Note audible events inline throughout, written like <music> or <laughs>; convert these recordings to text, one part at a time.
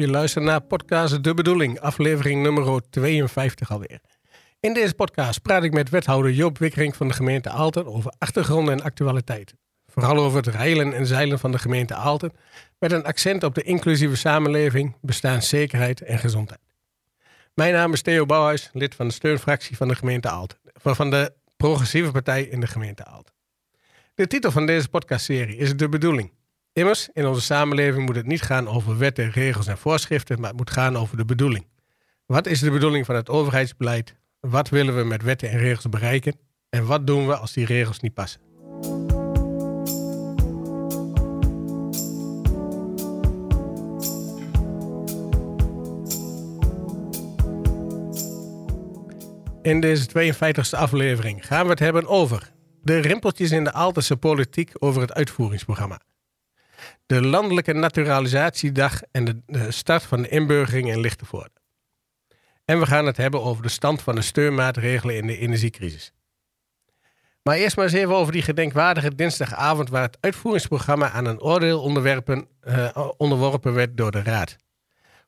Je luistert naar podcast De Bedoeling, aflevering nummer 52 alweer. In deze podcast praat ik met wethouder Joop Wikkering van de gemeente Aalten over achtergronden en actualiteiten. Vooral over het reilen en zeilen van de gemeente Aalten, met een accent op de inclusieve samenleving, bestaanszekerheid en gezondheid. Mijn naam is Theo Bouwhuis, lid van de steunfractie van de gemeente Aalten, van de progressieve partij in de gemeente Aalten. De titel van deze podcastserie is De Bedoeling. Immers, in onze samenleving moet het niet gaan over wetten, regels en voorschriften, maar het moet gaan over de bedoeling. Wat is de bedoeling van het overheidsbeleid? Wat willen we met wetten en regels bereiken? En wat doen we als die regels niet passen? In deze 52e aflevering gaan we het hebben over de rimpeltjes in de Aaltense politiek over het uitvoeringsprogramma. De Landelijke Naturalisatiedag en de start van de inburgering in Lichtenvoorde. En we gaan het hebben over de stand van de steunmaatregelen in de energiecrisis. Maar eerst maar eens even over die gedenkwaardige dinsdagavond waar het uitvoeringsprogramma aan een oordeel onderwerpen, uh, onderworpen werd door de Raad.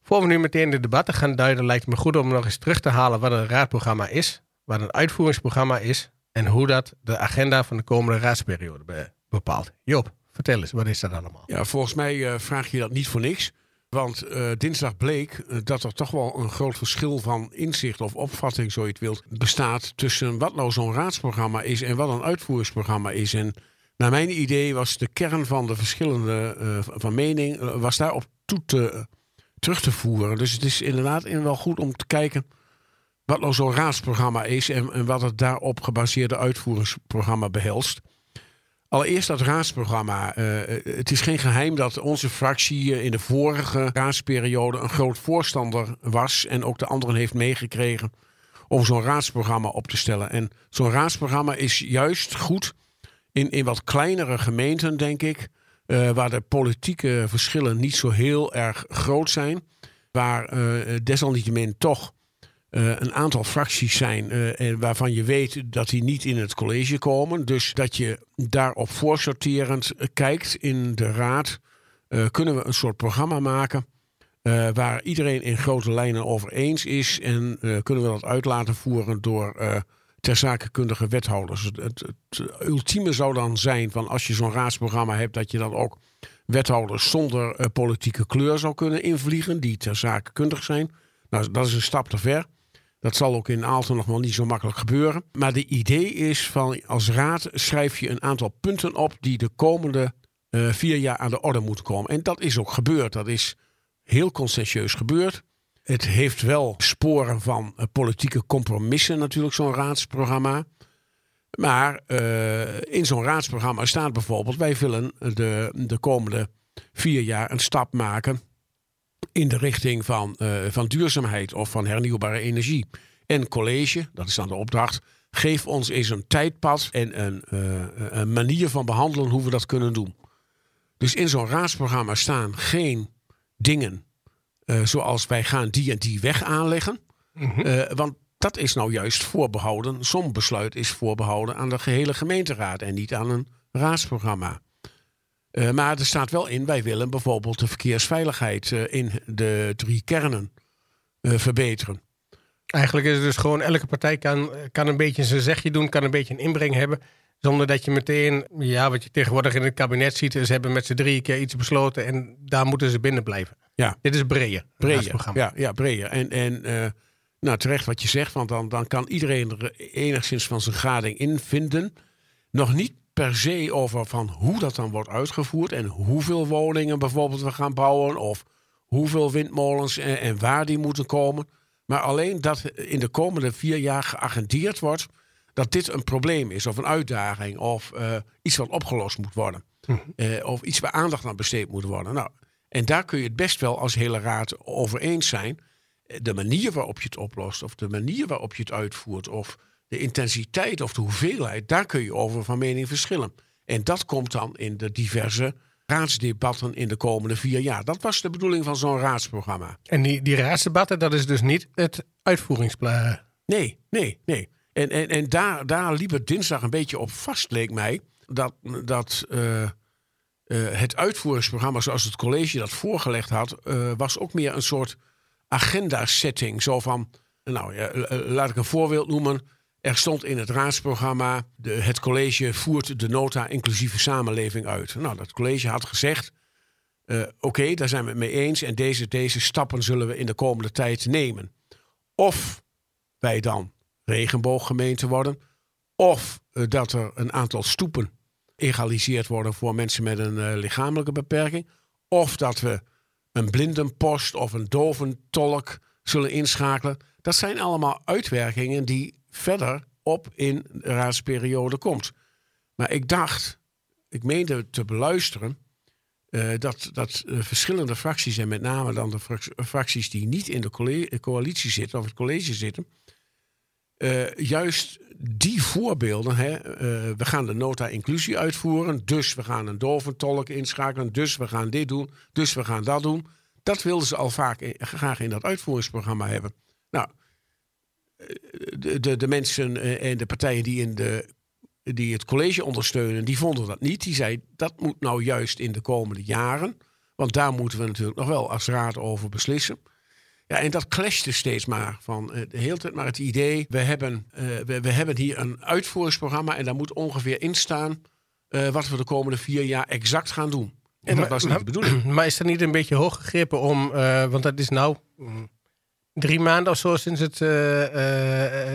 Voor we nu meteen de debatten gaan duiden, lijkt me goed om nog eens terug te halen wat een raadprogramma is, wat een uitvoeringsprogramma is en hoe dat de agenda van de komende raadsperiode bepaalt. Joop, vertel eens, wat is dat allemaal? Ja, volgens mij uh, vraag je dat niet voor niks. Want uh, dinsdag bleek uh, dat er toch wel een groot verschil van inzicht of opvatting, zo je het wilt, bestaat tussen wat nou zo'n raadsprogramma is en wat een uitvoeringsprogramma is. En naar mijn idee was de kern van de verschillende van mening, was daarop toe te, terug te voeren. Dus het is inderdaad wel goed om te kijken wat nou zo'n raadsprogramma is en, en, wat het daarop gebaseerde uitvoeringsprogramma behelst. Allereerst dat raadsprogramma. Uh, het is geen geheim dat onze fractie in de vorige raadsperiode een groot voorstander was en ook de anderen heeft meegekregen om zo'n raadsprogramma op te stellen. En zo'n raadsprogramma is juist goed in, in wat kleinere gemeenten, denk ik, waar de politieke verschillen niet zo heel erg groot zijn, waar uh, desalniettemin toch een aantal fracties zijn uh, waarvan je weet dat die niet in het college komen. Dus dat je daarop voorsorterend kijkt in de raad. Uh, kunnen we een soort programma maken waar iedereen in grote lijnen over eens is. En kunnen we dat uit laten voeren door ter zakenkundige wethouders. Het, het, ultieme zou dan zijn van als je zo'n raadsprogramma hebt, dat je dan ook wethouders zonder politieke kleur zou kunnen invliegen, die ter zakenkundig zijn. Nou, dat is een stap te ver. Dat zal ook in Aalten nog wel niet zo makkelijk gebeuren. Maar de idee is van als raad schrijf je een aantal punten op die de komende uh, vier jaar aan de orde moeten komen. En dat is ook gebeurd. Dat is heel conscientieus gebeurd. Het heeft wel sporen van uh, politieke compromissen natuurlijk, zo'n raadsprogramma. Maar uh, in zo'n raadsprogramma staat bijvoorbeeld... wij willen de, de komende vier jaar een stap maken in de richting van, uh, van duurzaamheid of van hernieuwbare energie. En college, dat is dan de opdracht, geef ons eens een tijdpad en een, uh, een manier van behandelen hoe we dat kunnen doen. Dus in zo'n raadsprogramma staan geen dingen uh, zoals wij gaan die en die weg aanleggen. Mm -hmm. want dat is nou juist voorbehouden. Zo'n besluit is voorbehouden aan de gehele gemeenteraad en niet aan een raadsprogramma. Uh, maar er staat wel in, wij willen bijvoorbeeld de verkeersveiligheid uh, in de drie kernen uh, verbeteren. Eigenlijk is het dus gewoon, elke partij kan, kan een beetje zijn zegje doen, kan een beetje een inbreng hebben. Zonder dat je meteen, ja, wat je tegenwoordig in het kabinet ziet, ze hebben met z'n drieën keer iets besloten en daar moeten ze binnen blijven. Ja. Dit is breder. Breder, ja, ja, breder. En, en nou, terecht wat je zegt, want dan, dan kan iedereen er enigszins van zijn gading in vinden. Nog niet per se over van hoe dat dan wordt uitgevoerd en hoeveel woningen bijvoorbeeld we gaan bouwen of hoeveel windmolens en, en waar die moeten komen. Maar alleen dat in de komende vier jaar geagendeerd wordt dat dit een probleem is of een uitdaging of uh, iets wat opgelost moet worden. Hm. Uh, of iets waar aandacht aan besteed moet worden. Nou, en daar kun je het best wel als hele raad over eens zijn. De manier waarop je het oplost of de manier waarop je het uitvoert of de intensiteit of de hoeveelheid, daar kun je over van mening verschillen. En dat komt dan in de diverse raadsdebatten in de komende vier jaar. Dat was de bedoeling van zo'n raadsprogramma. En die, die raadsdebatten, dat is dus niet het uitvoeringsplan? Nee, nee, nee. En, en, en daar, daar liep het dinsdag een beetje op vast, leek mij. Dat, dat uh, Eh, het uitvoeringsprogramma zoals het college dat voorgelegd had, eh, was ook meer een soort agenda-setting. Zo van, nou ja, laat ik een voorbeeld noemen. Er stond in het raadsprogramma, de, het college voert de nota inclusieve samenleving uit. Nou, dat college had gezegd, oké, daar zijn we het mee eens en deze, deze stappen zullen we in de komende tijd nemen. Of wij dan regenbooggemeente worden, of dat er een aantal stoepen egaliseerd worden voor mensen met een uh, lichamelijke beperking. Of dat we een blindenpost of een doventolk zullen inschakelen. Dat zijn allemaal uitwerkingen die verder op in de raadsperiode komt. Maar ik dacht, ik meende te beluisteren, uh, dat, dat uh, verschillende fracties, en met name dan de fracties die niet in de coalitie zitten of het college zitten, juist die voorbeelden, hè, we gaan de nota inclusie uitvoeren, dus we gaan een doventolk inschakelen, dus we gaan dit doen, dus we gaan dat doen. Dat wilden ze al vaak graag in dat uitvoeringsprogramma hebben. Nou, eh, de, de, de mensen eh, en de partijen die, in de, die het college ondersteunen, die vonden dat niet. Die zeiden dat moet nou juist in de komende jaren, want daar moeten we natuurlijk nog wel als raad over beslissen. Ja, en dat clashte steeds maar. Van uh, de hele tijd maar het idee, we hebben, uh, we, we, hebben hier een uitvoeringsprogramma en daar moet ongeveer in staan uh, wat we de komende vier jaar exact gaan doen. En dat was niet de bedoeling. <clears throat> Maar is dat niet een beetje hoog gegrepen om, want dat is nou mm, drie maanden of zo sinds het,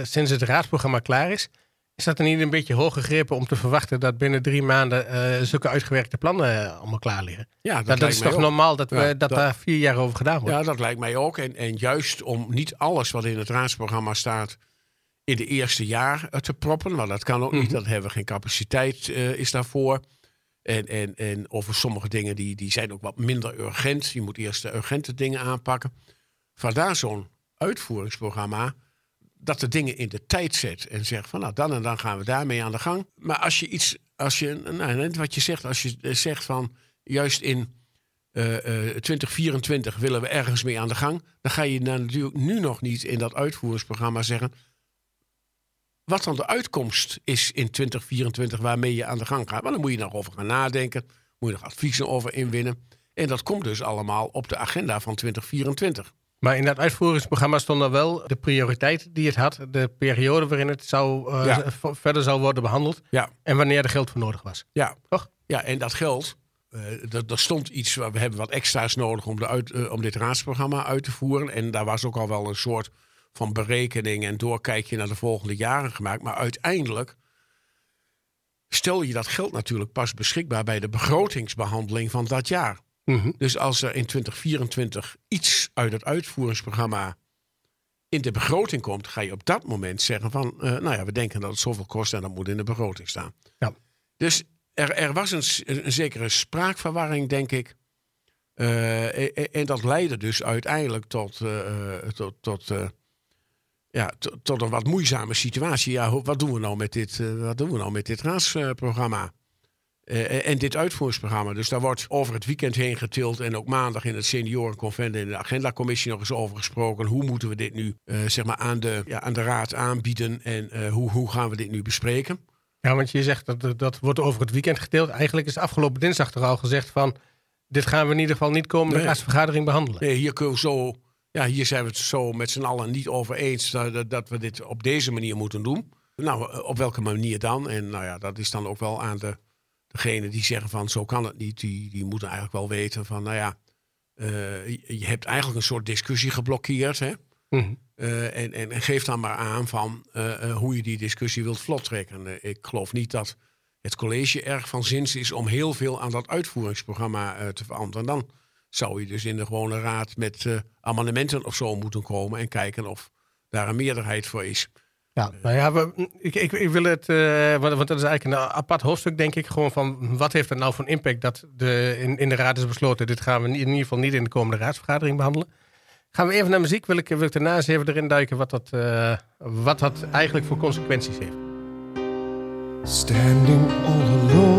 sinds het raadsprogramma klaar is. Is dat er niet een beetje hoog gegrepen om te verwachten dat binnen drie maanden uh, zulke uitgewerkte plannen uh, allemaal klaar liggen? Ja, dat, dat is toch normaal dat, we, ja, dat, dat, daar vier jaar over gedaan wordt? Ja, dat lijkt mij ook. En, en juist om niet alles wat in het raadsprogramma staat in de eerste jaar te proppen. Want dat kan ook niet, mm dat hebben we geen capaciteit uh, is daarvoor. En, en, en over sommige dingen die, die zijn ook wat minder urgent. Je moet eerst de urgente dingen aanpakken. Vandaar zo'n uitvoeringsprogramma dat de dingen in de tijd zet en zegt van nou dan en dan gaan we daarmee aan de gang. Maar als je iets, als je, nou, wat je zegt, als je eh, zegt van juist in uh, uh, 2024 willen we ergens mee aan de gang, dan ga je natuurlijk nu nog niet in dat uitvoeringsprogramma zeggen wat dan de uitkomst is in 2024 waarmee je aan de gang gaat. Maar dan moet je nog over gaan nadenken, moet je nog adviezen over inwinnen. En dat komt dus allemaal op de agenda van 2024. Maar in dat uitvoeringsprogramma stond er wel de prioriteit die het had, de periode waarin het zou, uh, verder zou worden behandeld ja. en wanneer er geld voor nodig was. Ja, toch? Ja, en dat geld, uh, er stond iets, we hebben wat extra's nodig om, de uit, uh, om dit raadsprogramma uit te voeren. En daar was ook al wel een soort van berekening en doorkijkje naar de volgende jaren gemaakt. Maar uiteindelijk stel je dat geld natuurlijk pas beschikbaar bij de begrotingsbehandeling van dat jaar. Mhm. Dus als er in 2024 iets uit het uitvoeringsprogramma in de begroting komt, ga je op dat moment zeggen van, uh, nou ja, we denken dat het zoveel kost en dat moet in de begroting staan. Ja. Dus er, er was een, een zekere spraakverwarring, denk ik. Uh, en, dat leidde dus uiteindelijk tot, uh, tot, tot, ja, tot een wat moeizame situatie. Ja, wat doen we nou met dit, wat doen we nou met dit raadsprogramma? Uh, en dit uitvoeringsprogramma. Dus daar wordt over het weekend heen getild. En ook maandag in het seniorenconvent in de agendacommissie nog eens over gesproken. Hoe moeten we dit nu uh, zeg maar aan, de, ja, aan de raad aanbieden? En uh, hoe, hoe gaan we dit nu bespreken? Ja, want je zegt dat dat wordt over het weekend getild. Eigenlijk is afgelopen dinsdag er al gezegd van... dit gaan we in ieder geval niet komende nee. raadsvergadering behandelen. Nee, hier kunnen we zo... Ja, hier zijn we het zo met z'n allen niet over eens dat, dat we dit op deze manier moeten doen. Nou, op welke manier dan? En nou ja, dat is dan ook wel aan de degene die zeggen van zo kan het niet, die, die moeten eigenlijk wel weten van nou ja, uh, je hebt eigenlijk een soort discussie geblokkeerd. Hè? Mm -hmm. uh, en, en, en, geef dan maar aan van uh, hoe je die discussie wilt vlot trekken. ik geloof niet dat het college erg van zins is om heel veel aan dat uitvoeringsprogramma te veranderen. Dan zou je dus in de gewone raad met amendementen of zo moeten komen en kijken of daar een meerderheid voor is. Ja, nou ja, we, ik, ik, ik, wil het, uh, want, want, dat is eigenlijk een apart hoofdstuk, denk ik. Gewoon van wat heeft het nou voor impact dat de, in, in de raad is besloten. Dit gaan we in ieder geval niet in de komende raadsvergadering behandelen. Gaan we even naar muziek. Wil ik, wil ik daarna eens even erin duiken wat dat, uh, wat dat eigenlijk voor consequenties heeft. Standing all alone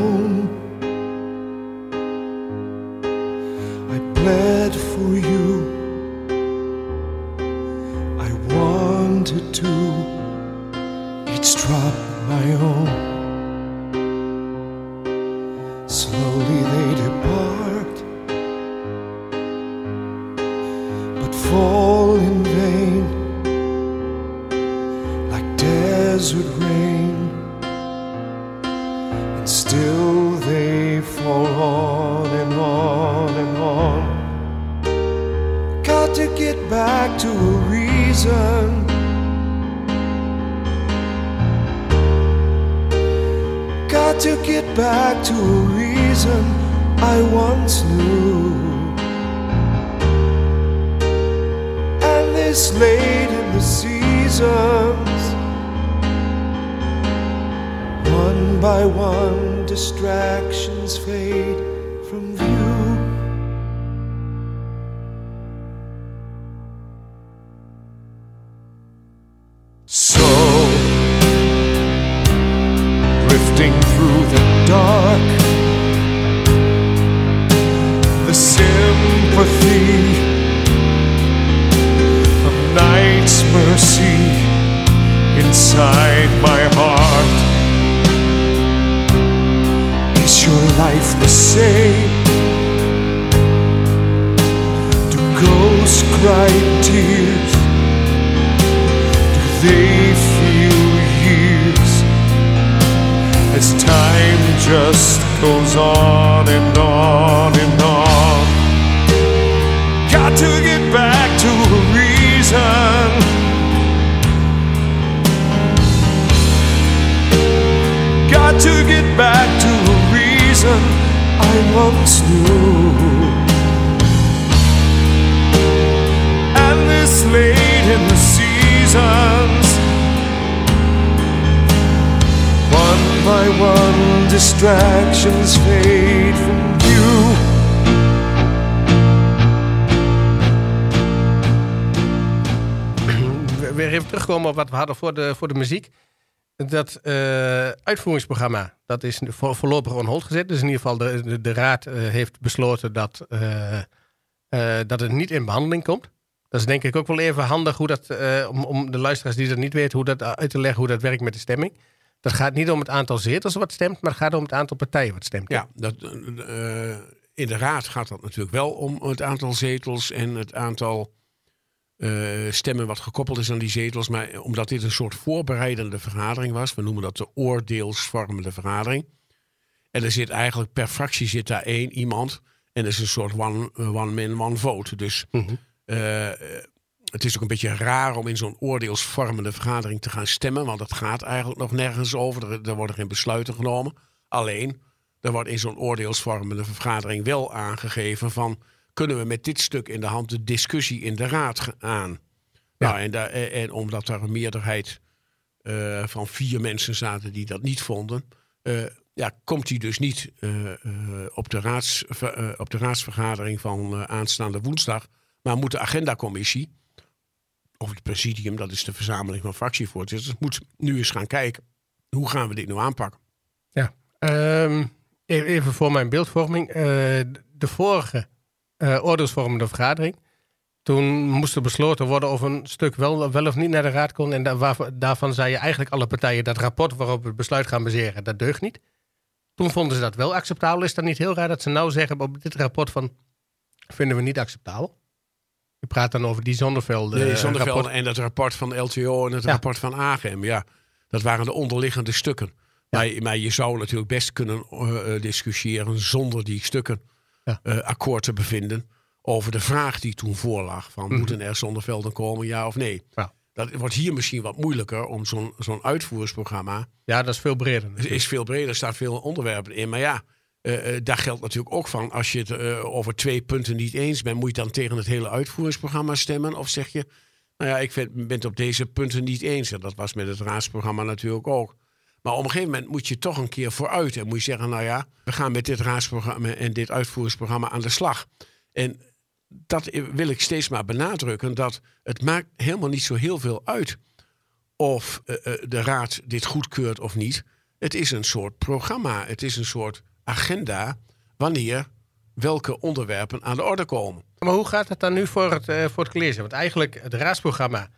life the same? Do ghosts cry tears? Do they feel years? As time just goes on and on and I once knew. And this late in the seasons, one by one, distractions fade from view. <clears throat> Weer even terugkomen op wat we hadden voor de, voor de muziek. Dat eh, uitvoeringsprogramma, dat is voor, voorlopig on hold gezet. Dus in ieder geval de, de, raad eh, heeft besloten dat, eh, dat het niet in behandeling komt. Dat is denk ik ook wel even handig hoe dat, om, om de luisteraars die dat niet weten, hoe dat uit te leggen hoe dat werkt met de stemming. Dat gaat niet om het aantal zetels wat stemt, maar het gaat om het aantal partijen wat stemt. Ja, dat, in de raad gaat dat natuurlijk wel om het aantal zetels en het aantal eh, stemmen wat gekoppeld is aan die zetels. Maar omdat dit een soort voorbereidende vergadering was, we noemen dat de oordeelsvormende vergadering. En er zit eigenlijk per fractie zit daar één iemand. En dat is een soort one, eh, one man, one vote. Dus Mhm. eh, het is ook een beetje raar om in zo'n oordeelsvormende vergadering te gaan stemmen. Want het gaat eigenlijk nog nergens over. Er, er worden geen besluiten genomen. Alleen, er wordt in zo'n oordeelsvormende vergadering wel aangegeven van... kunnen we met dit stuk in de hand de discussie in de raad aan? Nou, en, daar- en, omdat daar een meerderheid eh, van vier mensen zaten die dat niet vonden... eh, ja, komt hij dus niet eh, op, de raads, op de raadsvergadering van aanstaande woensdag... maar moet de agendacommissie, of het presidium, dat is de verzameling van fractievoorzitters... moet nu eens gaan kijken, hoe gaan we dit nu aanpakken? Ja. Ehm, even, voor mijn beeldvorming. De vorige eh oordeelsvormende vergadering. Toen moest er besloten worden of een stuk wel, wel of niet naar de raad kon. En da- daarvan zei je eigenlijk alle partijen dat rapport waarop we het besluit gaan baseren, dat deugt niet. Toen vonden ze dat wel acceptabel. Is dat niet heel raar dat ze nou zeggen op dit rapport van vinden we niet acceptabel? Je praat dan over die Zonneveld. Nee, eh, en het rapport van LTO en het Ja. rapport van AGM. Ja, dat waren de onderliggende stukken. Maar, maar je zou natuurlijk best kunnen eh, discussiëren zonder die stukken Ja. eh, akkoord te bevinden over de vraag die toen voorlag. Van Mhm. moeten er zonnevelden komen, ja of nee? Ja. Dat wordt hier misschien wat moeilijker om zo'n zo'n uitvoeringsprogramma. Ja, dat is veel breder. Natuurlijk. is veel breder, er staan veel onderwerpen in. Maar ja, eh, eh, daar geldt natuurlijk ook van. Als je het over twee punten niet eens bent, moet je dan tegen het hele uitvoeringsprogramma stemmen? Of zeg je, nou ja, ik vind- ben het op deze punten niet eens. En dat was met het raadsprogramma natuurlijk ook. Maar op een gegeven moment moet je toch een keer vooruit. En moet je zeggen, nou ja, we gaan met dit raadsprogramma en dit uitvoeringsprogramma aan de slag. En dat wil ik steeds maar benadrukken. Dat het maakt helemaal niet zo heel veel uit of eh, eh, de raad dit goedkeurt of niet. Het is een soort programma. Het is een soort agenda wanneer welke onderwerpen aan de orde komen. Maar hoe gaat het dan nu voor het, eh, voor het college? Want eigenlijk het raadsprogramma,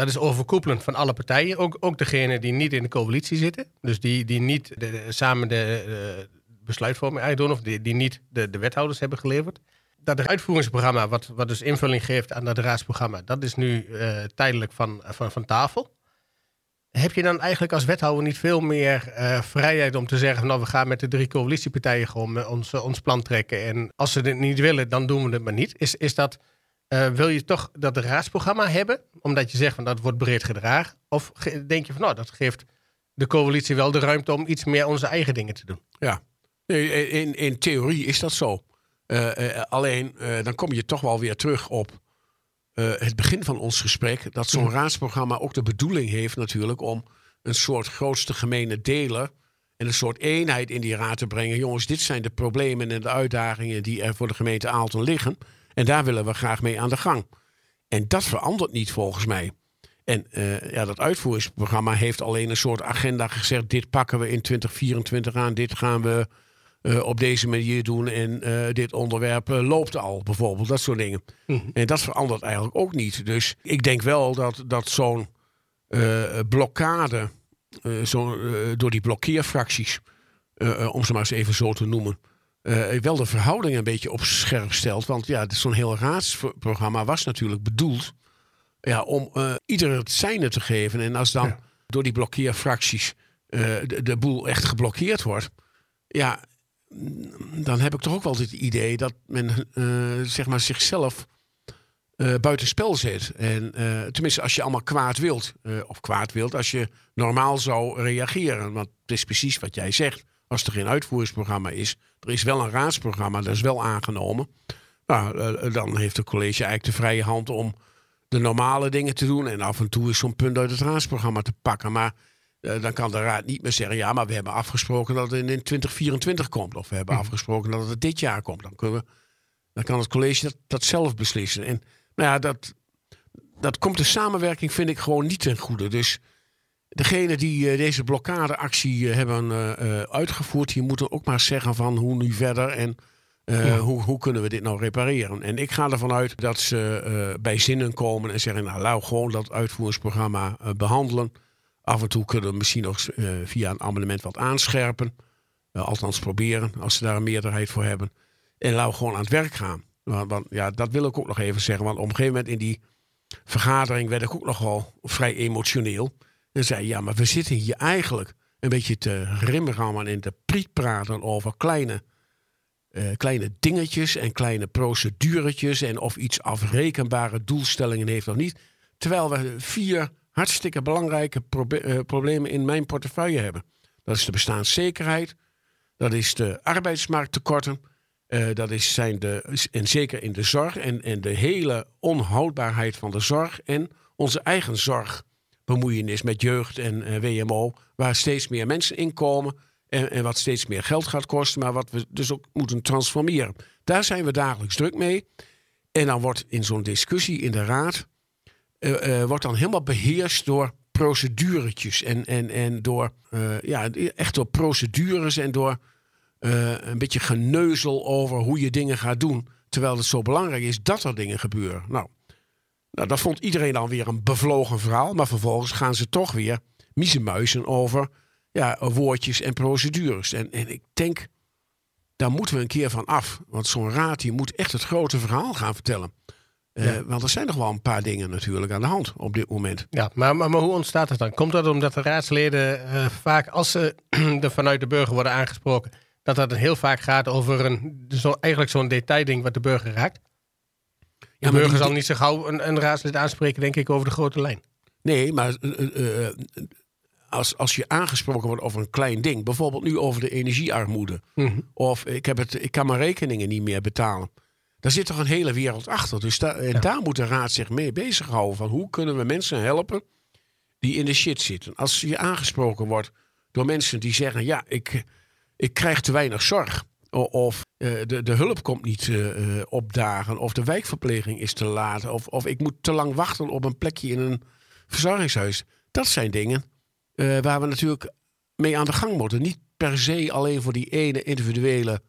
dat is overkoepelend van alle partijen. Ook, ook degene die niet in de coalitie zitten. Dus die, die niet samen de eh, besluitvorming eigenlijk doen. Of die, die niet de, de wethouders hebben geleverd. Dat uitvoeringsprogramma, wat, wat dus invulling geeft aan dat raadsprogramma. Dat is nu eh, tijdelijk van, van, van tafel. Heb je dan eigenlijk als wethouder niet veel meer eh, vrijheid om te zeggen... nou, we gaan met de drie coalitiepartijen gewoon ons, ons plan trekken. En als ze dit niet willen, dan doen we het maar niet. Is, is dat, eh, wil je toch dat raadsprogramma hebben? Omdat je zegt van dat wordt breed gedragen? Of denk je van nou, dat geeft de coalitie wel de ruimte om iets meer onze eigen dingen te doen. Ja, in, in theorie is dat zo. Eh, eh, alleen, dan kom je toch wel weer terug op het begin van ons gesprek. Dat zo'n raadsprogramma ook de bedoeling heeft natuurlijk om een soort grootste gemene deler en een soort eenheid in die raad te brengen. Jongens, dit zijn de problemen en de uitdagingen die er voor de gemeente Aalten liggen. En daar willen we graag mee aan de gang. En dat verandert niet volgens mij. En eh, ja, dat uitvoeringsprogramma heeft alleen een soort agenda gezegd. Dit pakken we in 2024 aan. Dit gaan we eh, op deze manier doen. En eh, dit onderwerp loopt al, bijvoorbeeld. Dat soort dingen. En dat verandert eigenlijk ook niet. Dus ik denk wel dat, dat zo'n blokkade, zo, door die blokkeerfracties, om ze maar eens even zo te noemen, eh, wel de verhoudingen een beetje op scherp stelt. Want ja, zo'n heel raadsprogramma was natuurlijk bedoeld ja, om ieder het zijne te geven. En als dan Ja. door die blokkeerfracties eh, de, de boel echt geblokkeerd wordt, ja, mm, dan heb ik toch ook wel het idee dat men zeg maar zichzelf buitenspel zet. En tenminste, als je allemaal kwaad wilt, of kwaad wilt, als je normaal zou reageren. Want het is precies wat jij zegt. Als er geen uitvoeringsprogramma is, er is wel een raadsprogramma, dat is wel aangenomen. Nou, eh, dan heeft het college eigenlijk de vrije hand om de normale dingen te doen. En af en toe is zo'n punt uit het raadsprogramma te pakken. Maar eh, dan kan de raad niet meer zeggen: ja, maar we hebben afgesproken dat het in, in 2024 komt. Of we hebben afgesproken dat het dit jaar komt. Dan, kunnen we, dan kan het college dat, dat zelf beslissen. En nou ja, dat, dat komt de samenwerking, vind ik, gewoon niet ten goede. Dus degene die eh, deze blokkadeactie eh, hebben eh, uitgevoerd, die moeten ook maar zeggen van hoe nu verder en hoe, hoe kunnen we dit nou repareren. En ik ga ervan uit dat ze bij zinnen komen en zeggen, nou laat gewoon dat uitvoeringsprogramma eh, behandelen. Af en toe kunnen we misschien nog via een amendement wat aanscherpen. Althans proberen, als ze daar een meerderheid voor hebben. En laten we gewoon aan het werk gaan. Want, want, ja, dat wil ik ook nog even zeggen. Want op een gegeven moment in die vergadering werd ik ook nog wel vrij emotioneel. En zei, ja, maar we zitten hier eigenlijk een beetje te rimrammen en te prietpraten over kleine, eh, kleine dingetjes en kleine proceduretjes. En of iets afrekenbare doelstellingen heeft of niet. Terwijl we vier hartstikke belangrijke eh, problemen in mijn portefeuille hebben. Dat is de bestaanszekerheid. Dat is de arbeidsmarkttekorten. eh, dat is, zijn de, en zeker in de zorg en, en de hele onhoudbaarheid van de zorg. En onze eigen zorgbemoeienis met jeugd en eh, WMO. Waar steeds meer mensen inkomen. En, en wat steeds meer geld gaat kosten. Maar wat we dus ook moeten transformeren. Daar zijn we dagelijks druk mee. En dan wordt in zo'n discussie in de raad. eh, eh, wordt dan helemaal beheerst door proceduretjes. En, en, en door, ja, echt door procedures en door een beetje geneuzel over hoe je dingen gaat doen. Terwijl het zo belangrijk is dat er dingen gebeuren. Nou, nou dat vond iedereen dan weer een bevlogen verhaal. Maar vervolgens gaan ze toch weer miezenmuizen over ja, woordjes en procedures. En, en ik denk, daar moeten we een keer van af. Want zo'n raad die moet echt het grote verhaal gaan vertellen. Eh, Want er zijn nog wel een paar dingen natuurlijk aan de hand op dit moment. Ja, maar, maar, maar hoe ontstaat het dan? Komt dat omdat de raadsleden eh, vaak, als ze <clears throat> er vanuit de burger worden aangesproken, dat dat heel vaak gaat over een, zo, eigenlijk zo'n detailding wat de burger raakt? De maar burger zal niet zo gauw een, een raadslid aanspreken, denk ik, over de grote lijn. Nee, maar eh, eh, eh, als, als je aangesproken wordt over een klein ding, bijvoorbeeld nu over de energiearmoede, of ik, heb het, ik kan mijn rekeningen niet meer betalen. Daar zit toch een hele wereld achter. Dus en daar moet de raad zich mee bezighouden. Van hoe kunnen we mensen helpen die in de shit zitten? Als je aangesproken wordt door mensen die zeggen: Ja, ik, ik krijg te weinig zorg. Of eh, de, de hulp komt niet eh, opdagen. Of de wijkverpleging is te laat. Of, of ik moet te lang wachten op een plekje in een verzorgingshuis. Dat zijn dingen waar we natuurlijk mee aan de gang moeten. Niet per se alleen voor die ene individuele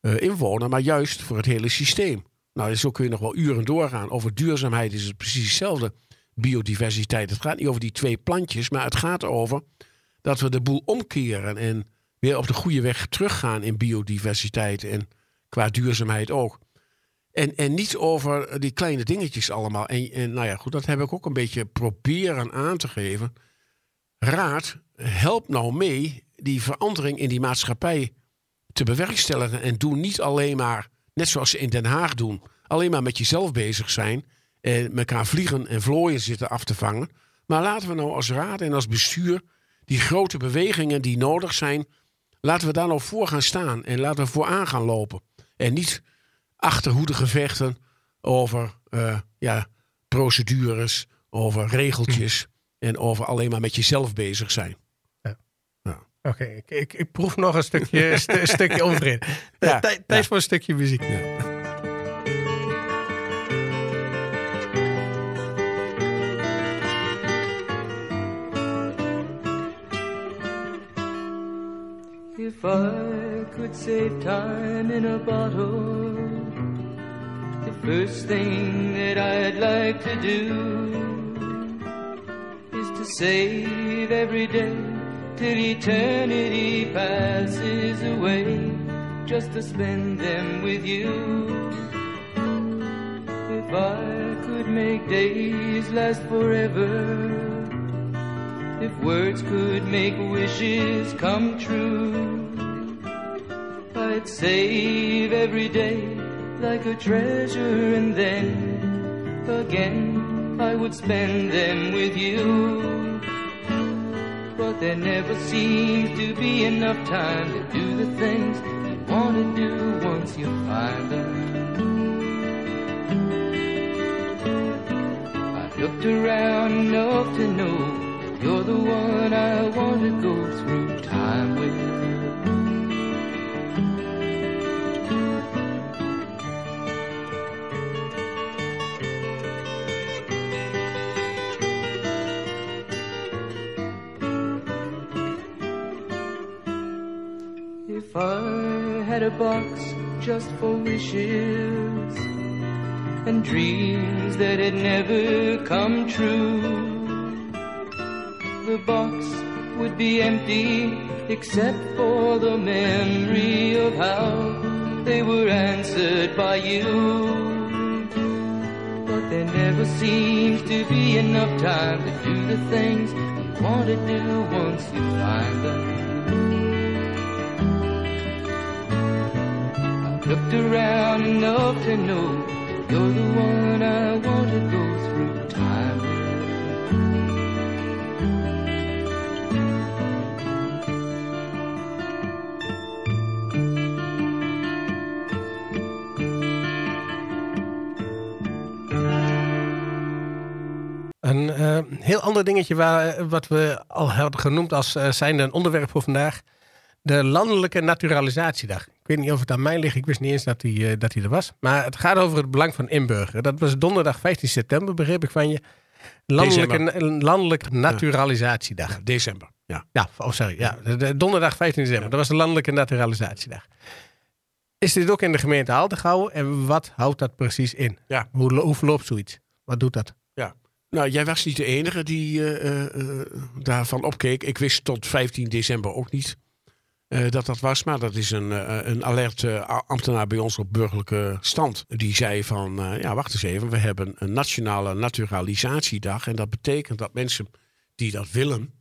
inwoner, maar juist voor het hele systeem. Nou, zo kun je nog wel uren doorgaan. Over duurzaamheid is het precies hetzelfde. Biodiversiteit. Het gaat niet over die twee plantjes, maar het gaat over dat we de boel omkeren en weer op de goede weg teruggaan in biodiversiteit en qua duurzaamheid ook. En, en niet over die kleine dingetjes allemaal. En, en nou ja, goed, dat heb ik ook een beetje proberen aan te geven. Raad, help nou mee die verandering in die maatschappij te bewerkstelligen. En doe niet alleen maar, net zoals ze in Den Haag doen, alleen maar met jezelf bezig zijn. En elkaar vliegen en vlooien zitten af te vangen. Maar laten we nou als raad en als bestuur die grote bewegingen die nodig zijn, laten we daar nou voor gaan staan en laten we vooraan gaan lopen. En niet achterhoede gevechten over eh, ja, procedures, over regeltjes en over alleen maar met jezelf bezig zijn. Oké, ik, ik, ik proef nog een stukje, <laughs> st- stukje onvrede. Ja, Tijd voor een stukje muziek. If I could save time in a bottle, the first thing that I'd like to do is to save every day till eternity passes away, just to spend them with you. If I could make days last forever. If words could make wishes come true, I'd save every day like a treasure and then again I would spend them with you. But there never seems to be enough time to do the things you want to do once you find them. I've looked around enough to know you're the one I want to go through time with. If I had a box just for wishes and dreams that had never come true the box would be empty except for the memory of how they were answered by you. But there never seems to be enough time to do the things you want to do once you find them. I've looked around enough to know you're the one I want to go through heel ander dingetje waar, wat we al hadden genoemd als uh, zijnde een onderwerp voor vandaag. De landelijke naturalisatiedag. Ik weet niet of het aan mij ligt. Ik wist niet eens dat die, eh, dat die er was. Maar het gaat over het belang van inburgeren. Dat was donderdag 15 september, begreep ik van je. Landelijke, landelijke naturalisatiedag. Ja, december. Ja. Ja, oh sorry. Ja, de, de- donderdag 15 december. Dat was de landelijke naturalisatiedag. Is dit ook in de gemeente Haal te houden? En wat houdt dat precies in? Ja. Hoe, hoe verloopt zoiets? Wat doet dat? Nou, jij was niet de enige die eh, eh, eh, daarvan opkeek. Ik wist tot 15 december ook niet dat dat was. Maar dat is een, eh, een alert ambtenaar bij ons op burgerlijke stand. Die zei van, ja wacht eens even. We hebben een nationale naturalisatiedag. En dat betekent dat mensen die dat willen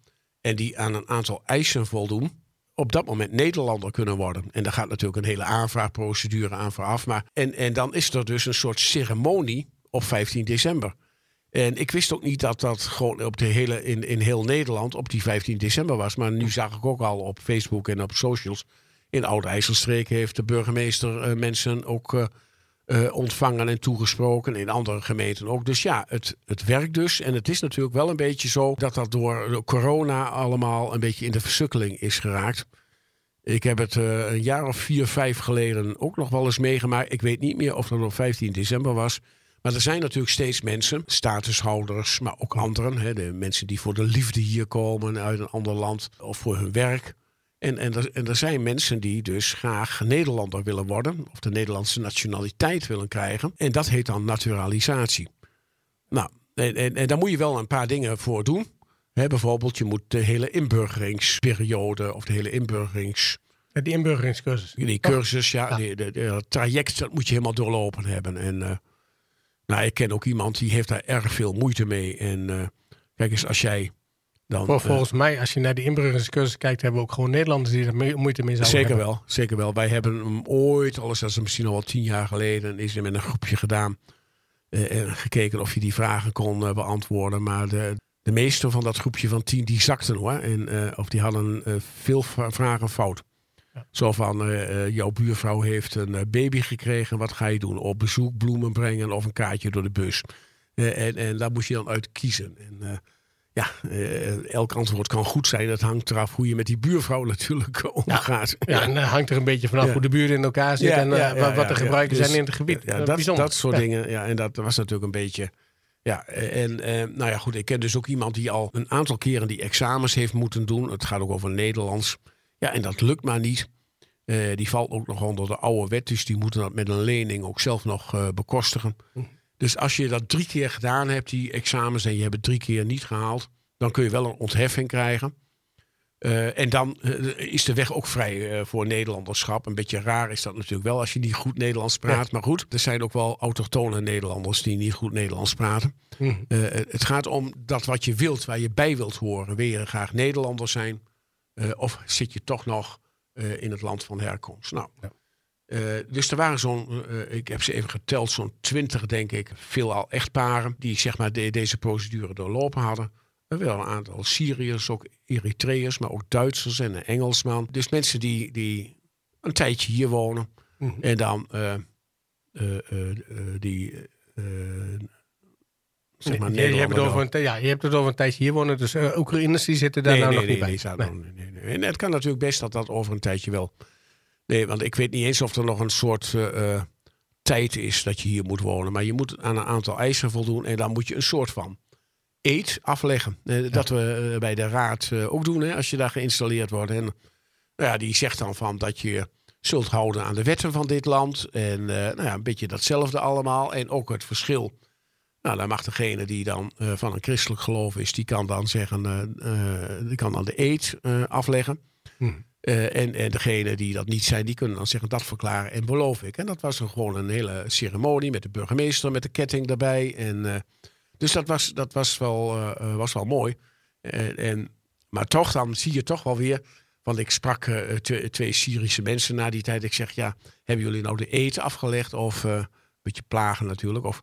en die aan een aantal eisen voldoen, op dat moment Nederlander kunnen worden. En daar gaat natuurlijk een hele aanvraagprocedure aan vooraf. Maar, en, en dan is er dus een soort ceremonie op 15 december. En ik wist ook niet dat dat gewoon op de hele, in, in heel Nederland op die 15 december was. Maar nu zag ik ook al op Facebook en op socials. In Oud-IJsselstreek heeft de burgemeester eh, mensen ook eh, eh, ontvangen en toegesproken. In andere gemeenten ook. Dus ja, het, het werkt dus. En het is natuurlijk wel een beetje zo dat dat door corona allemaal een beetje in de versukkeling is geraakt. Ik heb het een jaar of vier, vijf geleden ook nog wel eens meegemaakt. Ik weet niet meer of dat op 15 december was. Maar er zijn natuurlijk steeds mensen, statushouders, maar ook anderen. Hè, de mensen die voor de liefde hier komen uit een ander land of voor hun werk. En, en, er, en er zijn mensen die dus graag Nederlander willen worden. Of de Nederlandse nationaliteit willen krijgen. En dat heet dan naturalisatie. Nou, en, en, en daar moet je wel een paar dingen voor doen. Hè, bijvoorbeeld, je moet de hele inburgeringsperiode of de hele inburgerings... Die inburgeringscursus. Die cursus, ja, Ja. die- de, de- traject, dat moet je helemaal doorlopen hebben. En eh, nou, ik ken ook iemand die heeft daar erg veel moeite mee. En eh, kijk eens, als jij dan... Vol- eh, volgens mij, als je naar die inburgeringscursus kijkt, hebben we ook gewoon Nederlanders die er moeite mee zouden Zeker hebben. wel, zeker wel. Wij hebben hem ooit, alles dat is misschien al wel tien jaar geleden, is er met een groepje gedaan. eh, en gekeken of je die vragen kon beantwoorden. Maar de, de meeste van dat groepje van tien, die zakten hoor. En, of die hadden veel vragen fout. Zo van, eh, eh, jouw buurvrouw heeft een eh, baby gekregen. Wat ga je doen? Op bezoek, bloemen brengen of een kaartje door de bus? En, en daar moest je dan uit kiezen. En, ja, elk antwoord kan goed zijn. Dat hangt eraf hoe je met die buurvrouw <laughs> natuurlijk omgaat. Ja, en dan hangt er een beetje vanaf Ja. hoe de buren in elkaar zitten en wat, de gebruiken Dus, zijn in het gebied. Ja, dat, bijzonder. dat soort Ja. dingen. Ja, en dat was natuurlijk een beetje. Ja, en nou ja, goed. Ik ken dus ook iemand die al een aantal keren die examens heeft moeten doen. Het gaat ook over Nederlands. Ja, en dat lukt maar niet. Eh, die valt ook nog onder de oude wet. Dus die moeten dat met een lening ook zelf nog eh, bekostigen. Hm. Dus als je dat drie keer gedaan hebt, die examens, en je hebt het drie keer niet gehaald, dan kun je wel een ontheffing krijgen. Eh, en dan is de weg ook vrij voor Nederlanderschap. Een beetje raar is dat natuurlijk wel als je niet goed Nederlands praat. Maar goed, er zijn ook wel autochtone Nederlanders die niet goed Nederlands praten. Eh, het gaat om dat wat je wilt, waar je bij wilt horen. Wil je graag Nederlander zijn? Eh, of zit je toch nog eh, in het land van herkomst? Nou, Ja. eh, dus er waren zo'n, ik heb ze even geteld, zo'n twintig denk ik, veelal echtparen die zeg maar de- deze procedure doorlopen hadden. Er wel een aantal Syriërs, ook Eritreërs, maar ook Duitsers en een Engelsman. Dus mensen die, die een tijdje hier wonen Mhm. en dan die zeg maar je, je, hebt het over een, ja, je hebt het over een tijdje hier wonen, dus eh, Oekraïners die zitten daar nee, nou nee, nog nee, niet bij. nee. En het kan natuurlijk best dat dat over een tijdje wel. Nee, want ik weet niet eens of er nog een soort eh, eh, tijd is dat je hier moet wonen. Maar je moet aan een aantal eisen voldoen en dan moet je een soort van eet afleggen. Dat we bij de raad ook doen hè, als je daar geïnstalleerd wordt. En nou ja, die zegt dan van dat je zult houden aan de wetten van dit land. En nou ja, een beetje datzelfde allemaal. En ook het verschil. Nou, dan mag degene die dan eh, van een christelijk geloof is, die kan dan zeggen, eh, eh, die kan dan de eed eh, afleggen. Hm. En, en degene die dat niet zijn, die kunnen dan zeggen dat verklaren en beloof ik. En dat was gewoon een hele ceremonie met de burgemeester, met de ketting daarbij. En, dus dat was, dat was, wel, was wel mooi. En, en, maar toch, dan zie je toch wel weer. Want ik sprak twee, twee Syrische mensen na die tijd. Ik zeg, ja, hebben jullie nou de eten afgelegd? Of een beetje plagen natuurlijk. Of,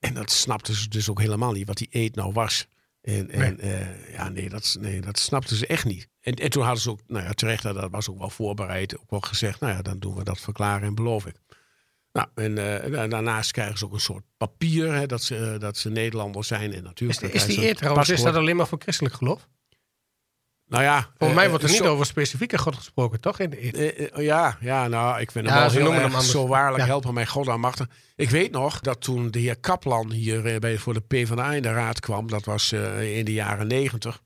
en dat snapten ze dus ook helemaal niet, wat die eet nou was. En, en eh, ja, nee dat, nee, dat snapten ze echt niet. En, en toen hadden ze ook, nou ja, terecht, dat was ook wel voorbereid, ook wel gezegd, nou ja, dan doen we dat verklaren en beloof ik. Nou, en eh, da- daarnaast krijgen ze ook een soort papier, hè, dat, ze, eh, dat ze Nederlander zijn. En natuurlijk is die eer trouwens, is dat alleen maar voor christelijk geloof? Nou ja. Volgens eh, mij wordt er eh, niet zo- over specifieke God gesproken, toch? In de? Eh, eh, ja, ja, nou, ik vind hem Ja, wel ze heel noemen hem anders. zo waarlijk Ja. helpen mij God aan machten. Ik weet nog dat toen de heer Kaplan hier eh, bij, voor de PvdA in de raad kwam, dat was eh, in de jaren negentig,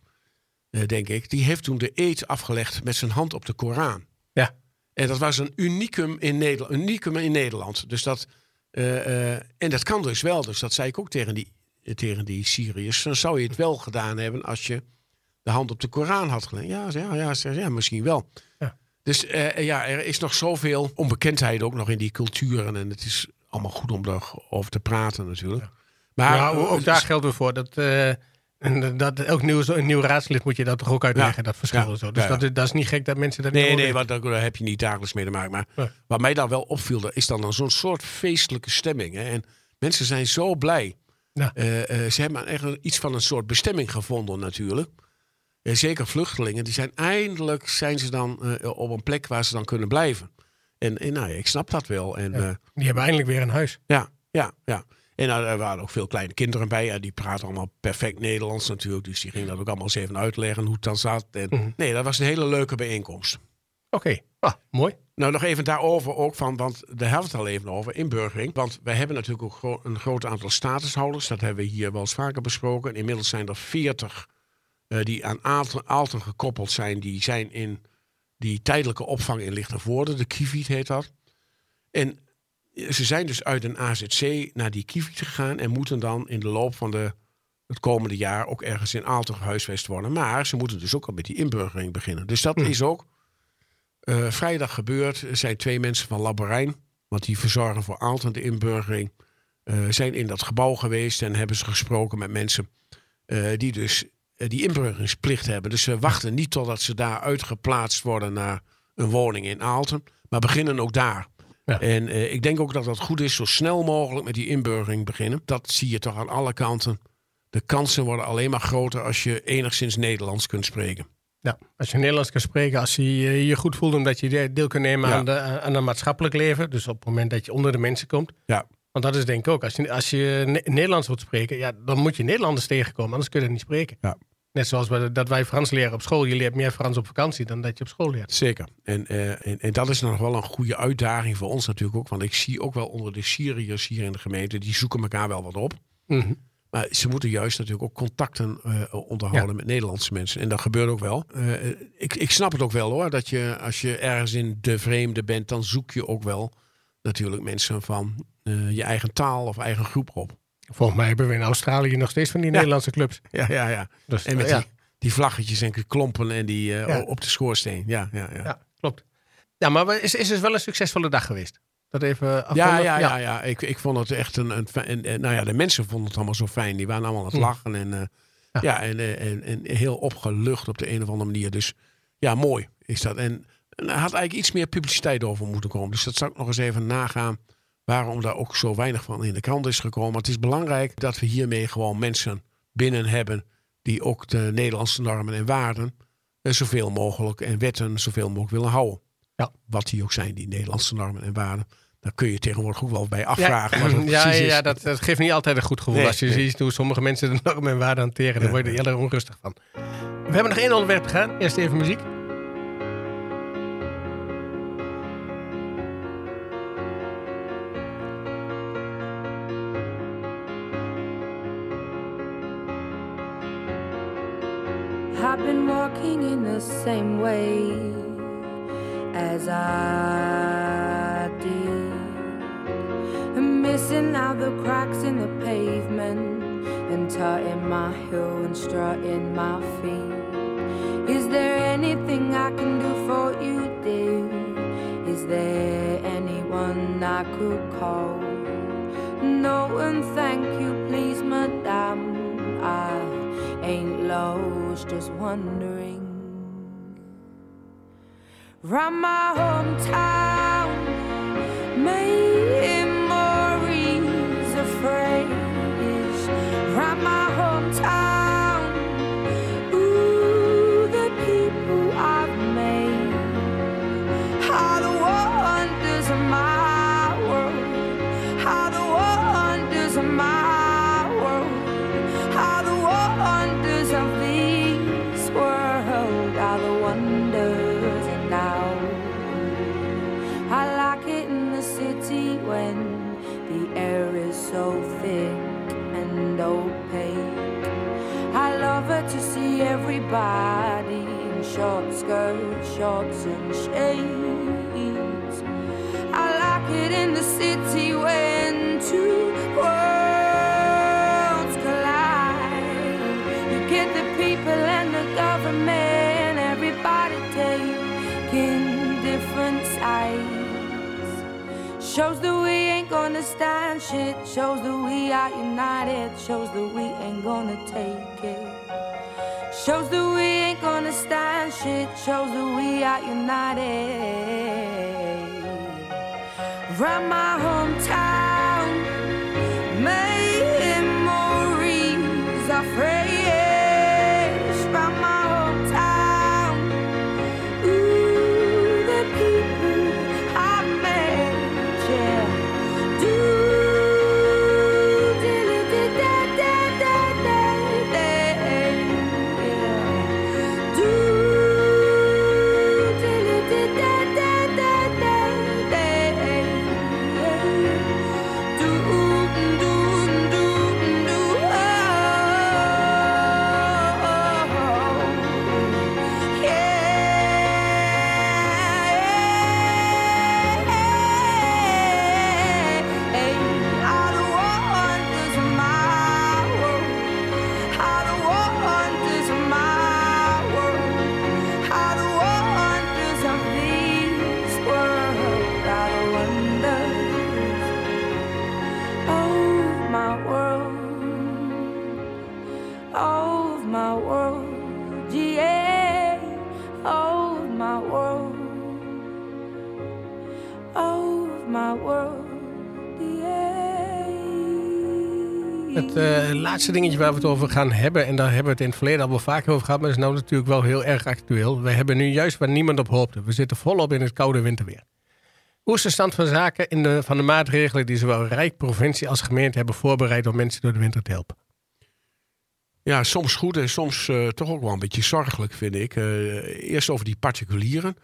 eh, denk ik, die heeft toen de eed afgelegd met zijn hand op de Koran. Ja. En dat was een unicum in Nederland. Unicum in Nederland. Dus dat, eh, eh, en dat kan dus wel. Dus dat zei ik ook tegen die, tegen die Syriërs. Dan zou je het wel gedaan hebben als je de hand op de Koran had gelegd. Ja, ja, ja, ja misschien wel. Ja. Dus eh, ja, er is nog zoveel onbekendheid ook nog in die culturen. En het is allemaal goed om erover te praten natuurlijk. Maar ja, eh, ook daar geldt weer voor. Dat, eh, en dat elk nieuw, een nieuw raadslid moet je dat toch ook uitleggen, Ja. dat verschil. Ja. Zo. Dus Ja. Dat, is- dat is niet gek dat mensen dat niet Nee, nee, horen. want daar heb je niet dagelijks mee te maken. Maar Nee. wat mij dan wel opviel, is dan een zo'n soort feestelijke stemming. Hè? En mensen zijn zo blij. Ja. Ze hebben echt iets van een soort bestemming gevonden natuurlijk. Eh, zeker vluchtelingen, die zijn eindelijk zijn ze dan eh, op een plek waar ze dan kunnen blijven. En, en nou ja, ik snap dat wel. En, Ja. ja. Die hebben eindelijk weer een huis. ja, ja, ja. En nou, er waren ook veel kleine kinderen bij. Ja, die praten allemaal perfect Nederlands natuurlijk. Dus die gingen dat ook allemaal eens even uitleggen hoe het dan zat. En, Mhm. Nee, dat was een hele leuke bijeenkomst. Oké, ah, mooi. Nou, nog even daarover ook van, want daar hebben we het al even over, inburgering. Want wij hebben natuurlijk ook gro- een groot aantal statushouders. Dat hebben we hier wel eens vaker besproken. Inmiddels zijn er 40 eh, die aan Aalten, Aalten gekoppeld zijn. Die zijn in die tijdelijke opvang in Lichtenvoorde. De Kiviet heet dat. En ze zijn dus uit een AZC naar die Kiviet gegaan. En moeten dan in de loop van de, het komende jaar ook ergens in Aalten gehuisvest worden. Maar ze moeten dus ook al met die inburgering beginnen. Dus dat Hm. is ook eh, vrijdag gebeurd. Er zijn twee mensen van Labberijn, want die verzorgen voor Aalten de inburgering, eh, zijn in dat gebouw geweest en hebben ze gesproken met mensen eh, die dus eh, die inburgeringsplicht hebben. Dus ze wachten niet totdat ze daar uitgeplaatst worden naar een woning in Aalten, maar beginnen ook daar. Ja. En eh, ik denk ook dat dat goed is, zo snel mogelijk met die inburgering beginnen. Dat zie je toch aan alle kanten de kansen worden alleen maar groter als je enigszins Nederlands kunt spreken. Ja, als je Nederlands kan spreken, als je je goed voelt omdat je deel kunt nemen Ja. aan, de, aan het maatschappelijk leven. Dus op het moment dat je onder de mensen komt. Ja, Want dat is denk ik ook. Als je, als je Ne- Nederlands wilt spreken, ja, dan moet je Nederlanders tegenkomen. Anders kun je het niet spreken. Ja. Net zoals we, dat wij Frans leren op school. Je leert meer Frans op vakantie dan dat je op school leert. zeker. En, eh, en, en dat is nog wel een goede uitdaging voor ons natuurlijk ook. Want ik zie ook wel onder de Syriërs hier in de gemeente, die zoeken elkaar wel wat op. Mhm. Maar ze moeten juist natuurlijk ook contacten eh, onderhouden Ja. met Nederlandse mensen. En dat gebeurt ook wel. Eh, ik, ik snap het ook wel hoor. Dat je als je ergens in de vreemde bent, dan zoek je ook wel natuurlijk mensen van je eigen taal of eigen groep op. Volgens mij hebben we in Australië nog steeds van die Nederlandse clubs. Ja, ja, ja. Dus, En met die, die vlaggetjes en klompen en die eh, op de schoorsteen. Ja, ja, ja. ja, klopt. Ja, maar is, is dus wel een succesvolle dag geweest. Dat even Ja, ja, ja, ja. Ik, ik vond het echt een. een nou ja, de mensen vonden het allemaal zo fijn. Die waren allemaal aan het Hm. lachen. En, eh, Ja. en, eh, en, en heel opgelucht op de een of andere manier. Dus ja, mooi is dat. En, en er had eigenlijk iets meer publiciteit over moeten komen. Dus dat zou ik nog eens even nagaan. Waarom daar ook zo weinig van in de krant is gekomen. Het is belangrijk dat we hiermee gewoon mensen binnen hebben. die ook de Nederlandse normen en waarden. eh, zoveel mogelijk en wetten zoveel mogelijk willen houden. Ja. Wat die ook zijn, die Nederlandse normen en waarden. Daar kun je tegenwoordig ook wel bij afvragen. <clears throat> Ja, wat ja, ja dat, dat geeft niet altijd een goed gevoel. Nee, als je nee. ziet hoe sommige mensen de normen en waarden hanteren, dan word je er heel erg onrustig van. We hebben nog één onderwerp te gaan. Eerst even muziek. I've been walking in the same way as I did. Missing out the cracks in the pavement and tutting my heel and strutting my feet. Is there anything I can do for you, dear? Is there anyone I could call? No, and thank you, please, madame. I ain't just wondering. Round my hometown, memories everybody in short skirts, shorts, and shades. I like it in the city when two worlds collide. You get the people and the government, everybody taking different sides. Shows ain't gonna stand shit. Shows that we are united. Shows that we ain't gonna take it. Shows that we ain't gonna stand shit. Shows that we are united. Round my hometown, laatste dingetje waar we het over gaan hebben, en daar hebben we het in het verleden al wel vaker over gehad, maar dat is nou natuurlijk wel heel erg actueel. We hebben nu juist waar niemand op hoopte. We zitten volop in het koude winterweer. Hoe is de stand van zaken in de, van de maatregelen die zowel Rijk, provincie als gemeente hebben voorbereid om mensen door de winter te helpen? Ja, soms goed en soms eh, toch ook wel een beetje zorgelijk, vind ik. Eh, eerst over die particulieren.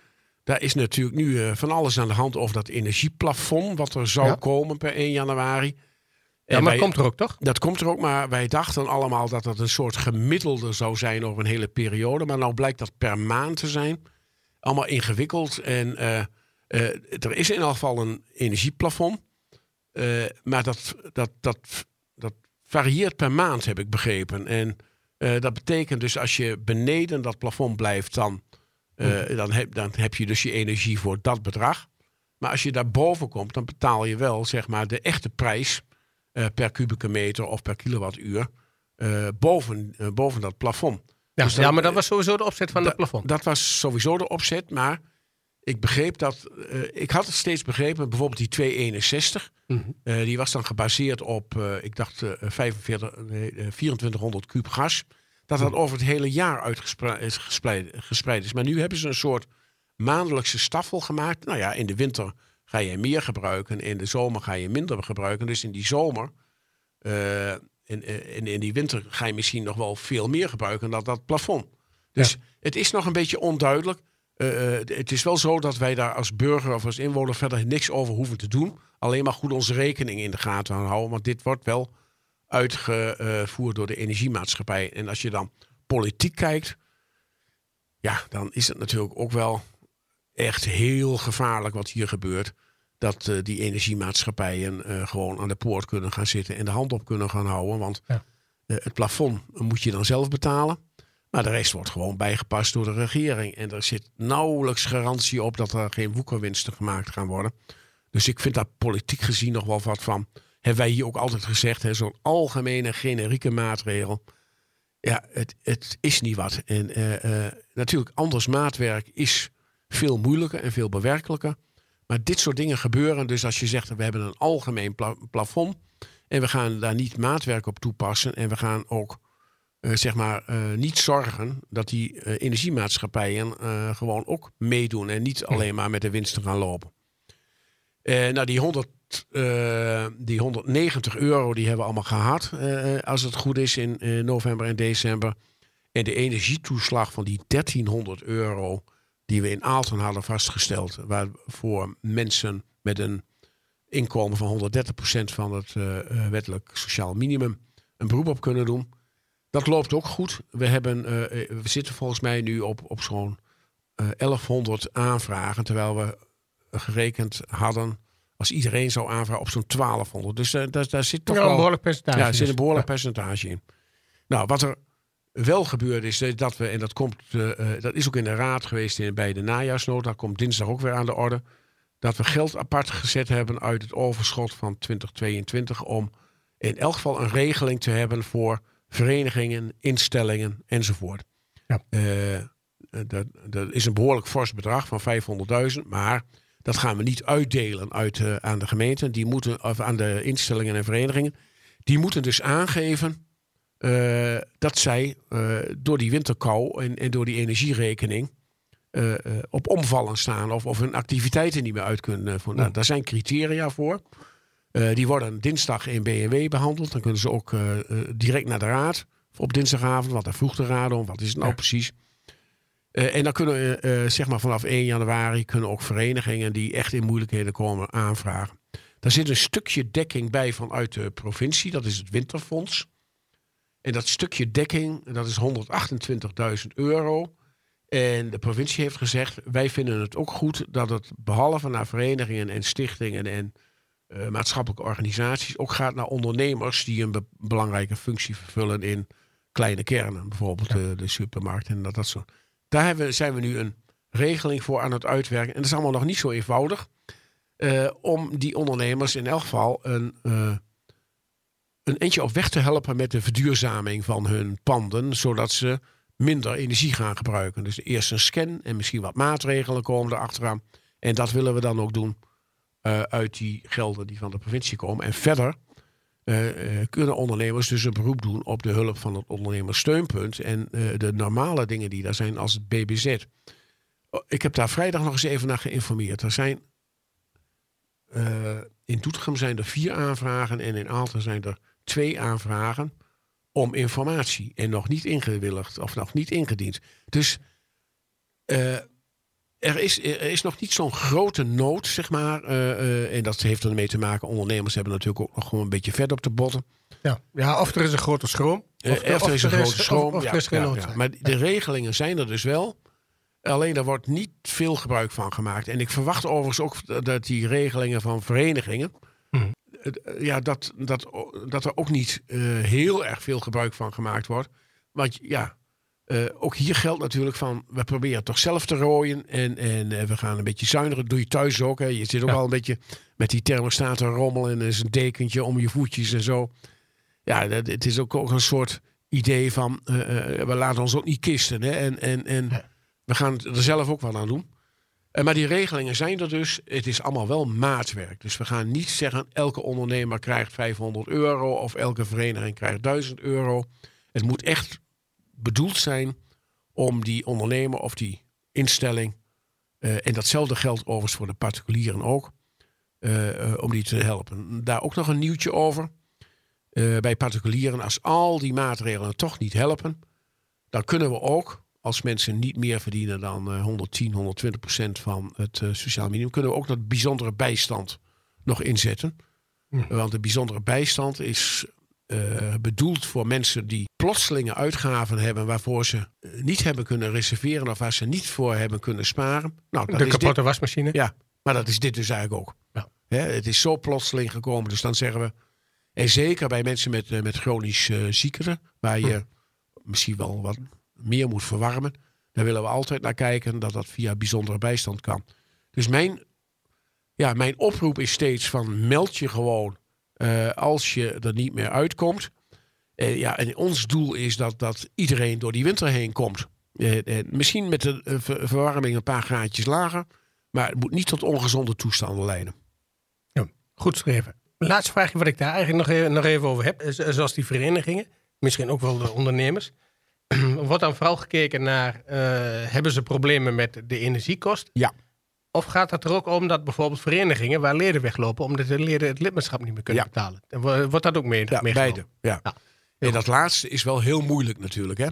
Daar is natuurlijk nu eh, van alles aan de hand over dat energieplafond, wat er zou Ja. komen per 1 januari. Ja, maar wij- dat komt er ook toch? Dat komt er ook, maar wij dachten allemaal dat dat een soort gemiddelde zou zijn over een hele periode. Maar nou blijkt dat per maand te zijn. Allemaal ingewikkeld. En eh, eh, er is in elk geval een energieplafond. Eh, maar dat, dat, dat, dat varieert per maand, heb ik begrepen. En dat betekent dus als je beneden dat plafond blijft, dan, eh, dan, heb, dan heb je dus je energie voor dat bedrag. Maar als je daarboven komt, dan betaal je wel zeg maar, de echte prijs per kubieke meter of per kilowattuur eh, boven, eh, boven dat plafond. Ja, Dus dan- ja, maar dat was sowieso de opzet van het plafond. Dat was sowieso de opzet, maar ik begreep dat. eh, ik had het steeds begrepen, bijvoorbeeld die 261. Mhm. eh, die was dan gebaseerd op, eh, ik dacht, eh 45, nee, eh, 2400 kuub gas. Dat dat over het hele jaar uitgespreid gespreid is. Maar nu hebben ze een soort maandelijkse staffel gemaakt. Nou ja, in de winter ga je meer gebruiken. In de zomer ga je minder gebruiken. Dus in die zomer. eh, in, in, in die winter ga je misschien nog wel veel meer gebruiken dan dat plafond. Dus het is nog een beetje onduidelijk. Eh, eh, het is wel zo dat wij daar als burger of als inwoner verder niks over hoeven te doen. Alleen maar goed onze rekening in de gaten houden. Want dit wordt wel uitgevoerd door de energiemaatschappij. En als je dan politiek kijkt, ja, dan is het natuurlijk ook wel echt heel gevaarlijk wat hier gebeurt. Dat eh, die energiemaatschappijen eh, gewoon aan de poort kunnen gaan zitten en de hand op kunnen gaan houden. Want Ja. eh, het plafond moet je dan zelf betalen. Maar de rest wordt gewoon bijgepast door de regering. En er zit nauwelijks garantie op dat er geen woekerwinsten gemaakt gaan worden. Dus ik vind daar politiek gezien nog wel wat van. Hebben wij hier ook altijd gezegd, hè, zo'n algemene generieke maatregel. Ja, het, het is niet wat. En natuurlijk, anders maatwerk is veel moeilijker en veel bewerkelijker. Maar dit soort dingen gebeuren. Dus als je zegt, we hebben een algemeen pla- plafond. En we gaan daar niet maatwerk op toepassen. En we gaan ook eh, zeg maar, eh, niet zorgen dat die eh, energiemaatschappijen gewoon ook meedoen. En niet alleen maar met de winsten gaan lopen. Nou, die, 100, eh, die 190 euro die hebben we allemaal gehad. eh, als het goed is in november en december. En de energietoeslag van die 1300 euro die we in Aalten hadden vastgesteld. Waarvoor mensen met een inkomen van 130% van het eh, eh, wettelijk sociaal minimum een beroep op kunnen doen. Dat loopt ook goed. We, hebben, eh, we zitten volgens mij nu op, op zo'n eh 1100 aanvragen. Terwijl we gerekend hadden, als iedereen zou aanvragen, op zo'n 1200. Dus daar, daar zit toch Ja, wel een behoorlijk percentage. ja, er zit dus. een behoorlijk percentage in. Nou, wat er wel gebeurd is, eh, dat we, en dat, komt, eh, eh, dat is ook in de raad geweest in, bij de najaarsnota, komt dinsdag ook weer aan de orde, dat we geld apart gezet hebben uit het overschot van 2022 om in elk geval een regeling te hebben voor verenigingen, instellingen enzovoort. Ja. Dat, dat is een behoorlijk fors bedrag van 500.000, maar dat gaan we niet uitdelen uit, aan de gemeenten, die moeten, of aan de instellingen en verenigingen. Die moeten dus aangeven eh, dat zij eh, door die winterkou en, en door die energierekening eh, op omvallen staan of, of hun activiteiten niet meer uit kunnen voeren. Nou, daar zijn criteria voor. Die worden dinsdag in BNW behandeld. Dan kunnen ze ook direct naar de raad op dinsdagavond, want daar vroeg de raad om. Wat is het nou Ja. precies? En dan kunnen zeg maar vanaf 1 januari kunnen ook verenigingen die echt in moeilijkheden komen aanvragen. Daar zit een stukje dekking bij vanuit de provincie. Dat is het Winterfonds. En dat stukje dekking, dat is 128.000 euro. En de provincie heeft gezegd, wij vinden het ook goed dat het behalve naar verenigingen en stichtingen en eh, maatschappelijke organisaties ook gaat naar ondernemers die een be- belangrijke functie vervullen in kleine kernen. Bijvoorbeeld de, de supermarkt en dat, dat soort. Daar hebben, zijn we nu een regeling voor aan het uitwerken. En dat is allemaal nog niet zo eenvoudig. eh, om die ondernemers in elk geval een, eh, een eentje op weg te helpen met de verduurzaming van hun panden. Zodat ze minder energie gaan gebruiken. Dus eerst een scan en misschien wat maatregelen komen erachteraan. En dat willen we dan ook doen eh, uit die gelden die van de provincie komen. En verder eh, eh, kunnen ondernemers dus een beroep doen op de hulp van het ondernemerssteunpunt en de normale dingen die daar zijn als het BBZ. Oh, Ik heb daar vrijdag nog eens even naar geïnformeerd. Er zijn in Doetinchem zijn er vier aanvragen en in Aalten zijn er twee aanvragen om informatie en nog niet ingewilligd of nog niet ingediend. Dus eh, er, is, er is nog niet zo'n grote nood, zeg maar. eh, eh, en dat heeft ermee te maken. Ondernemers hebben natuurlijk ook nog gewoon een beetje vet op de botten. Ja. ja, of er is een grote schroom. Of, er is een grote schroom. Of, of ja, is geen ja, noodzaak. ja. Maar de regelingen zijn er dus wel. Alleen daar wordt niet veel gebruik van gemaakt. En ik verwacht overigens ook dat die regelingen van verenigingen. Mhm. Ja, dat, dat, dat er ook niet eh, heel erg veel gebruik van gemaakt wordt. Want ja, eh, ook hier geldt natuurlijk van. We proberen toch zelf te rooien. En, en eh, we gaan een beetje zuiniger. Dat doe je thuis ook. Hè. Je zit ook Ja. al een beetje met die thermostaat te rommelen. En er is een dekentje om je voetjes en zo. Ja, dat, het is ook, ook een soort idee van. we laten ons ook niet kisten. Hè. En, en, en Ja. we gaan er zelf ook wat aan doen. Eh, maar die regelingen zijn er dus. Het is allemaal wel maatwerk. Dus we gaan niet zeggen elke ondernemer krijgt 500 euro of elke vereniging krijgt 1000 euro. Het moet echt bedoeld zijn om die ondernemer of die instelling, eh, en datzelfde geldt overigens voor de particulieren ook, eh, om die te helpen. Daar ook nog een nieuwtje over. Bij particulieren, als al die maatregelen toch niet helpen, dan kunnen we ook, als mensen niet meer verdienen dan eh, 110, 120 procent van het eh, sociaal minimum, kunnen we ook dat bijzondere bijstand nog inzetten. Hm. Want de bijzondere bijstand is eh, bedoeld voor mensen die plotselinge uitgaven hebben waarvoor ze eh, niet hebben kunnen reserveren of waar ze niet voor hebben kunnen sparen. Nou, dat de is kapotte dit, wasmachine. ja, maar dat is dit dus eigenlijk ook. Ja. Hè, het is zo plotseling gekomen, dus dan zeggen we. En zeker bij mensen met, eh, met chronisch eh ziekten, waar je misschien wel wat meer moet verwarmen. Daar willen we altijd naar kijken dat dat via bijzondere bijstand kan. Dus mijn, ja, mijn oproep is steeds van meld je gewoon eh, als je er niet meer uitkomt. Eh, ja, en ons doel is dat, dat iedereen door die winter heen komt. Eh, misschien met de ver- verwarming een paar graadjes lager. Maar het moet niet tot ongezonde toestanden leiden. Goed schrijven. Laatste vraagje wat ik daar eigenlijk nog even, nog even over heb. Zoals die verenigingen, misschien ook wel de ondernemers. <clears throat> Wordt dan vooral gekeken naar, eh, hebben ze problemen met de energiekost? Ja. Of gaat het er ook om dat bijvoorbeeld verenigingen waar leden weglopen, omdat de leden het lidmaatschap niet meer kunnen Ja. betalen? En wo- Wordt dat ook mee? Ja, beide. Ja. Ja. En dat laatste is wel heel moeilijk natuurlijk. Hè?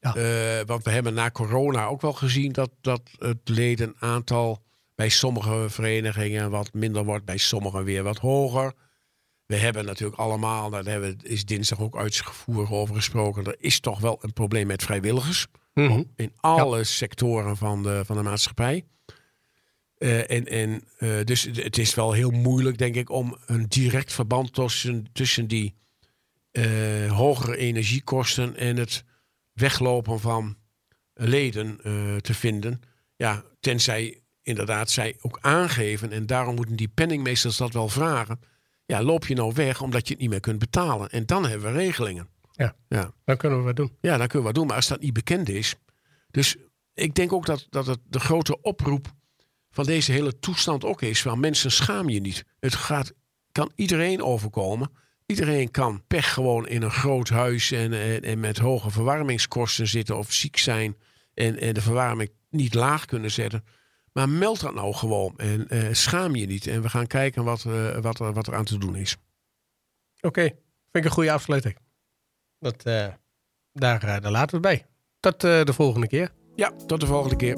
Ja. Eh, want we hebben na corona ook wel gezien dat, dat het ledenaantal bij sommige verenigingen wat minder wordt, bij sommigen weer wat hoger. We hebben natuurlijk allemaal, daar hebben we, is dinsdag ook uitgevoerd over gesproken, er is toch wel een probleem met vrijwilligers Mhm. in alle sectoren van de, van de maatschappij. Eh, en, en, eh, dus het- is wel heel moeilijk, denk ik, om een direct verband tussen, tussen die eh, hogere energiekosten en het weglopen van leden te vinden. Ja, tenzij inderdaad zij ook aangeven, en daarom moeten die penningmeesters dat wel vragen. Ja, loop je nou weg omdat je het niet meer kunt betalen? En dan hebben we regelingen. Ja. ja. Dan kunnen we wat doen. Ja, dan kunnen we wat doen. Maar als dat niet bekend is. Dus ik denk ook dat, dat het de grote oproep van deze hele toestand ook is. Van mensen schaam je niet. Het gaat, kan iedereen overkomen. Iedereen kan pech gewoon in een groot huis en, en, en met hoge verwarmingskosten zitten of ziek zijn. En, en de verwarming niet laag kunnen zetten. Maar meld dat nou gewoon en eh, schaam je niet. En we gaan kijken wat, eh, wat, er, wat er aan te doen is. Oké, vind ik een goede afsluiting. Dat, eh, daar, eh, daar laten we het bij. Tot eh, de volgende keer. Ja, tot de volgende keer.